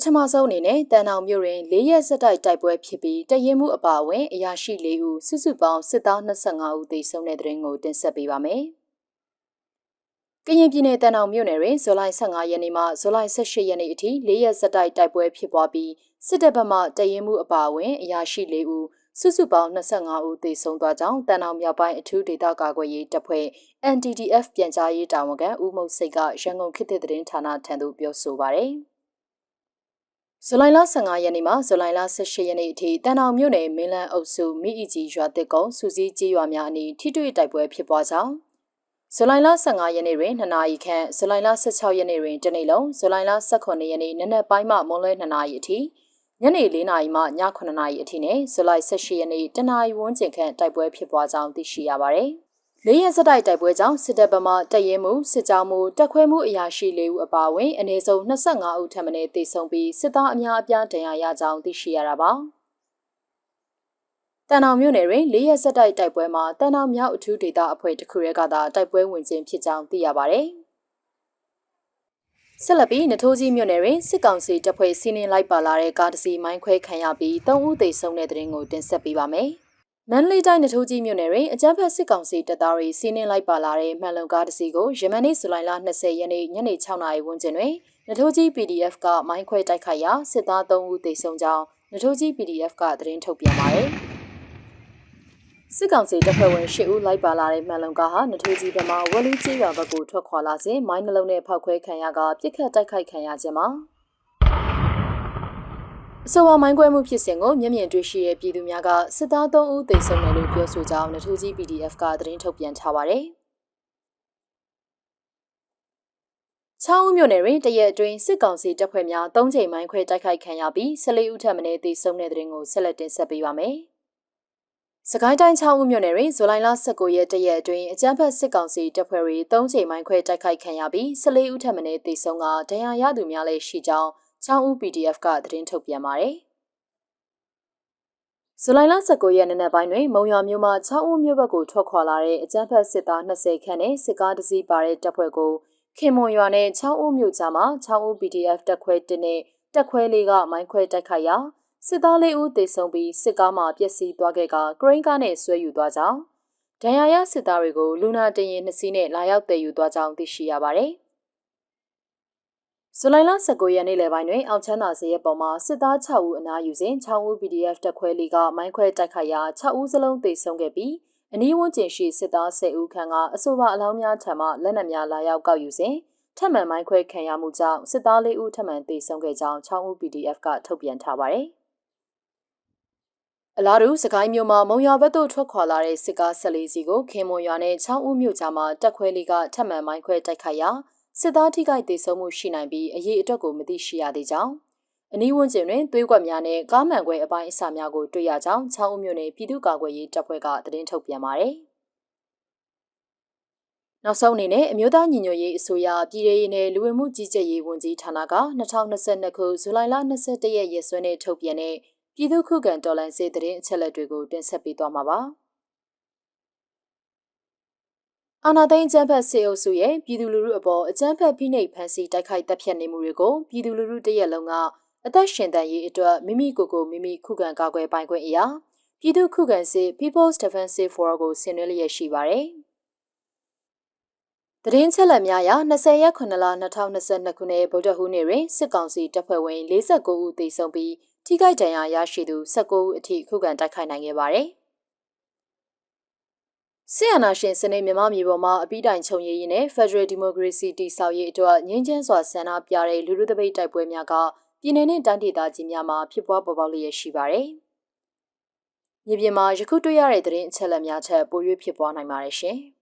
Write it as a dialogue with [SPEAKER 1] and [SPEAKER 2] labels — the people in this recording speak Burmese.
[SPEAKER 1] ပထမဆုံးအနေနဲ့တန်အောင်မြို့တွင်၄ရက်ဆက်တိုက်တိုက်ပွဲဖြစ်ပြီးတရင်မှုအပါအဝင်အရာရှိ၄ဦးစုစုပေါင်းစစ်သား25ဦးသေဆုံးတဲ့တဲ့ရင်ကိုတင်ဆက်ပေးပါမယ်။ကရင်ပြည်နယ်တန်အောင်မြို့နယ်တွင်ဇူလိုင်15ရက်နေ့မှဇူလိုင်18ရက်နေ့အထိ၄ရက်ဆက်တိုက်တိုက်ပွဲဖြစ်ပွားပြီးစစ်တပ်ဘက်မှတရင်မှုအပါအဝင်အရာရှိ၄ဦးစုစုပေါင်း25ဦးသေဆုံးသွားကြောင်းတန်အောင်မြောက်ပိုင်းအထူးဒေသကာကွယ်ရေးတပ်ဖွဲ့ NTDF ပြန်ကြားရေးတာဝန်ခံဦးမုတ်စိတ်ကရန်ကုန်ခေတ်သစ်သတင်းဌာနထံသို့ပြောဆိုပါရယ်။ ဇူလိုင်လ15ရက်နေ့မှဇူလိုင်လ18ရက်နေ့အထိတန်အောင်မြို့နယ်မင်းလန်းအုပ်စုမိအီကြီးရွာတစ်ကုန်းစူစီးကြီးရွာများအနီးထိတွေ့တိုက်ပွဲဖြစ်ပွားကြောင်းဇူလိုင်လ15ရက်နေ့တွင်2နာရီခန့်ဇူလိုင်လ16ရက်နေ့တွင်တနေ့လုံးဇူလိုင်လ18ရက်နေ့နနက်ပိုင်းမှမွန်းလွဲ2နာရီအထိညနေ4နာရီမှည9နာရီအထိနဲ့ဇူလိုင်18ရက်နေ့တနာရီဝန်းကျင်ခန့်တိုက်ပွဲဖြစ်ပွားကြောင်းသိရှိရပါသည်။ လေးရက်စတိုက်တိုက်ပွဲကြောင့်စစ်တပ်ဗမာတရဲမှုစစ်ကြောမှုတက်ခွဲမှုအရာရှိ၄ဦးအပါအဝင်အနည်းဆုံး25ဦးထပ်မံတေဆုံးပြီးစစ်သားအများအပြားဒဏ်ရာရကြောင်းသိရှိရတာပါတန်အောင်မြို့နယ်တွင်လေးရက်စတိုက်တိုက်ပွဲမှာတန်အောင်မြောက်အထူးဒေသအဖွဲ့တစ်ခုရဲကသာတိုက်ပွဲဝင်ခြင်းဖြစ်ကြောင်းသိရပါဗျ။ဆက်လက်ပြီးနထိုးကြီးမြို့နယ်တွင်စစ်ကောင်စီတပ်ဖွဲ့စီးနင်းလိုက်ပါလာတဲ့ကားတစ်စီးမိုင်းခွဲခံရပြီး၃ဦးသေဆုံးတဲ့တဲ့ရင်ကိုတင်ဆက်ပေးပါမယ်။ မန္တလေးတိုင်းနထိုးကြီးမြို့နယ်တွင်အကြမ်းဖက်စစ်ကောင်စီတပ်သားတွေစီးနင်းလိုက်ပါလာတဲ့မှန်လုံကားတစ်စီးကိုယမန်နေ့ဇူလိုင်လ20ရက်နေ့ညနေ6နာရီဝန်းကျင်တွင်နထိုးကြီး PDF ကမိုင်းခွဲတိုက်ခိုက်ရာစစ်သား3ဦးသေဆုံးကြောင်းနထိုးကြီး PDF ကသတင်းထုတ်ပြန်ပါတယ်။စစ်ကောင်စီတပ်ဖွဲ့ဝင်၈ဦးလိုက်ပါလာတဲ့မှန်လုံကားဟာနထိုးကြီးဘက်မှဝက်လူကြီးရွာဘက်ကိုထွက်ခွာလာစဉ်မိုင်းနှလုံးနဲ့ဖောက်ခွဲခံရကပြစ်ခတ်တိုက်ခိုက်ခံရခြင်းမှာ အဆိုပါမိုင်းကွဲမှုဖြစ်စဉ်ကိုမျက်မြင်တွေ့ရှိတဲ့ပြည်သူများကစစ်သား3ဦးသေဆုံးတယ်လို့ပြောဆိုကြောင်းနထိုးကြီး PDF ကသတင်းထုတ်ပြန်ထားပါတယ်။ချောင်းမြို့နယ်တွင်တရက်အတွင်းစစ်ကောင်စီတပ်ဖွဲ့များ၃ချိန်မိုင်းခွဲတိုက်ခိုက်ခံရပြီး14ဦးထပ်မံသေဆုံးတဲ့တဲ့ရင်ကိုဆက်လက်တင်ဆက်ပေးပါမယ်။စကိုင်းတိုင်းချောင်းဦးမြို့နယ်တွင်ဇူလိုင်လ19ရက်တရက်အတွင်းအကြမ်းဖက်စစ်ကောင်စီတပ်ဖွဲ့တွေ၃ချိန်မိုင်းခွဲတိုက်ခိုက်ခံရပြီး14ဦးထပ်မံသေဆုံးကဒဏ်ရာရသူများလည်းရှိကြောင်း ချောင်းဦး PDF ကသတင်းထုတ်ပြန်ပါတယ်။ဇူလိုင်လ19ရက်နေ့နက်ပိုင်းတွင် မုံရွာမြို့မှချောင်းဦးမြို့ဘက်ကိုထွက်ခွာလာတဲ့အကြမ်းဖက်စစ်သား20ခန့်နဲ့စစ်ကားတစ်စီးပါတဲ့တပ်ဖွဲ့ကိုခင်မွန်ရွာနဲ့ချောင်းဦးမြို့ကြားမှာချောင်းဦး PDF တပ်ခွဲ1နဲ့တပ်ခွဲ၄ကမိုင်းခွဲတိုက်ခိုက်ရာစစ်သား၄ဦးသေဆုံးပြီးစစ်ကားမှပျက်စီးသွားခဲ့ကဂရိန်းကားနဲ့ဆွဲယူသွားကြောင်းဒဏ်ရာရစစ်သားတွေကိုလူနာတင်ရင်နှစ်စီးနဲ့လာရောက်တည်ယူသွားကြောင်းသိရှိရပါတယ်။ ဇူလိုင်လ19ရက်နေ့လယ်ပိုင်းတွင်အောင်ချမ်းသာစရဲပေါ်မှာစစ်သား6ဦးအနားယူစဉ်6ဦး PDF တပ်ခွဲလေးကမိုင်းခွဲတိုက်ခိုက်ရာ6ဦးစလုံးသေဆုံးခဲ့ပြီးအနီးဝန်းကျင်ရှိစစ်သား10ဦးခန့်ကအဆိုပါအလောင်းများထံမှလက်နက်များလာရောက်ကောက်ယူစဉ်ထပ်မံမိုင်းခွဲခံရမှုကြောင့်စစ်သား၄ဦးထပ်မံသေဆုံးခဲ့ကြောင်း6ဦး PDF ကထုတ်ပြန်ထားပါတယ်။အလားတူစကိုင်းမြို့မှာမုံရွာဘက်သို့ထွက်ခွာလာတဲ့စစ်ကား၁၄စီးကိုခင်မွန်ရွာနဲ့6ဦးမြို့ကြားမှာတက်ခွဲလေးကထပ်မံမိုင်းခွဲတိုက်ခိုက်ရာ စစ်သားထိခိုက်ဒေဆုံးမှုရှိနိုင်ပြီးအရေးအတွက်ကိုမသိရှိရသေးကြောင်းအနီးဝန်းကျင်တွင်သွေးကွက်များနဲ့ကားမှန်ခွဲအပိုင်းအစများကိုတွေ့ရကြောင်းချောင်းဦးမြို့နယ်ပြည်သူ့ကာကွယ်ရေးတပ်ဖွဲ့ကသတင်းထုတ်ပြန်ပါတယ်။နောက်ဆုံးအနေနဲ့အမျိုးသားညီညွတ်ရေးအစိုးရပြည်ထောင်ရေးနယ်လူဝင်မှုကြီးကြပ်ရေးဝန်ကြီးဌာနက2022ခုဇူလိုင်လ22ရက်ရက်စွဲနဲ့ထုတ်ပြန်တဲ့ပြည်သူ့ခုခံတော်လှန်ရေးသတင်းအချက်အလက်တွေကိုတင်ဆက်ပေးသွားမှာပါ။ အာနာသိန်းကျန်းဖက်စေအုပ်စုရဲ့ပြည်သူလူထုအပေါ်အကြမ်းဖက်ဖိနှိပ်ဖန်ဆီးတိုက်ခိုက်တပ်ဖြတ်နေမှုတွေကိုပြည်သူလူထုတရက်လုံးကအသက်ရှင်တန်ရေးအတွက်မိမိကိုယ်ကိုမိမိခုခံကာကွယ်ပိုင်ခွင့်အရာပြည်သူခုခံစစ် People's Defensive Force ကိုဆင်နွှဲလျက်ရှိပါတယ်။သတင်းချက်လက်များအရ20ရက်9လ2022ခုနှစ်ဗုဒ္ဓဟူးနေ့တွင်စစ်ကောင်စီတပ်ဖွဲ့ဝင်49ဦးသေဆုံးပြီးထိခိုက်ဒဏ်ရာရရှိသူ19ဦးအထိခုခံတိုက်ခိုက်နိုင်ခဲ့ပါတယ်။ ဆီယနာရှင်စနစ်မြမမြေပေါ်မှာအပိတိုင်ခြုံရည်ရင်နဲ့ Federal Democracy တည်ဆောက်ရေးအတွက်ငြင်းချမ်းစွာဆန္ဒပြတဲ့လူလူသပိတ်တိုက်ပွဲများကပြည်내နဲ့တိုင်းဒေသကြီးများမှာဖြစ်ပွားပေါ်ပေါက်လျက်ရှိပါတယ်။မြေပြင်မှာယခုတွေ့ရတဲ့သတင်းအချက်အလက်များချက်ပို၍ဖြစ်ပွားနိုင်ပါတယ်ရှင်။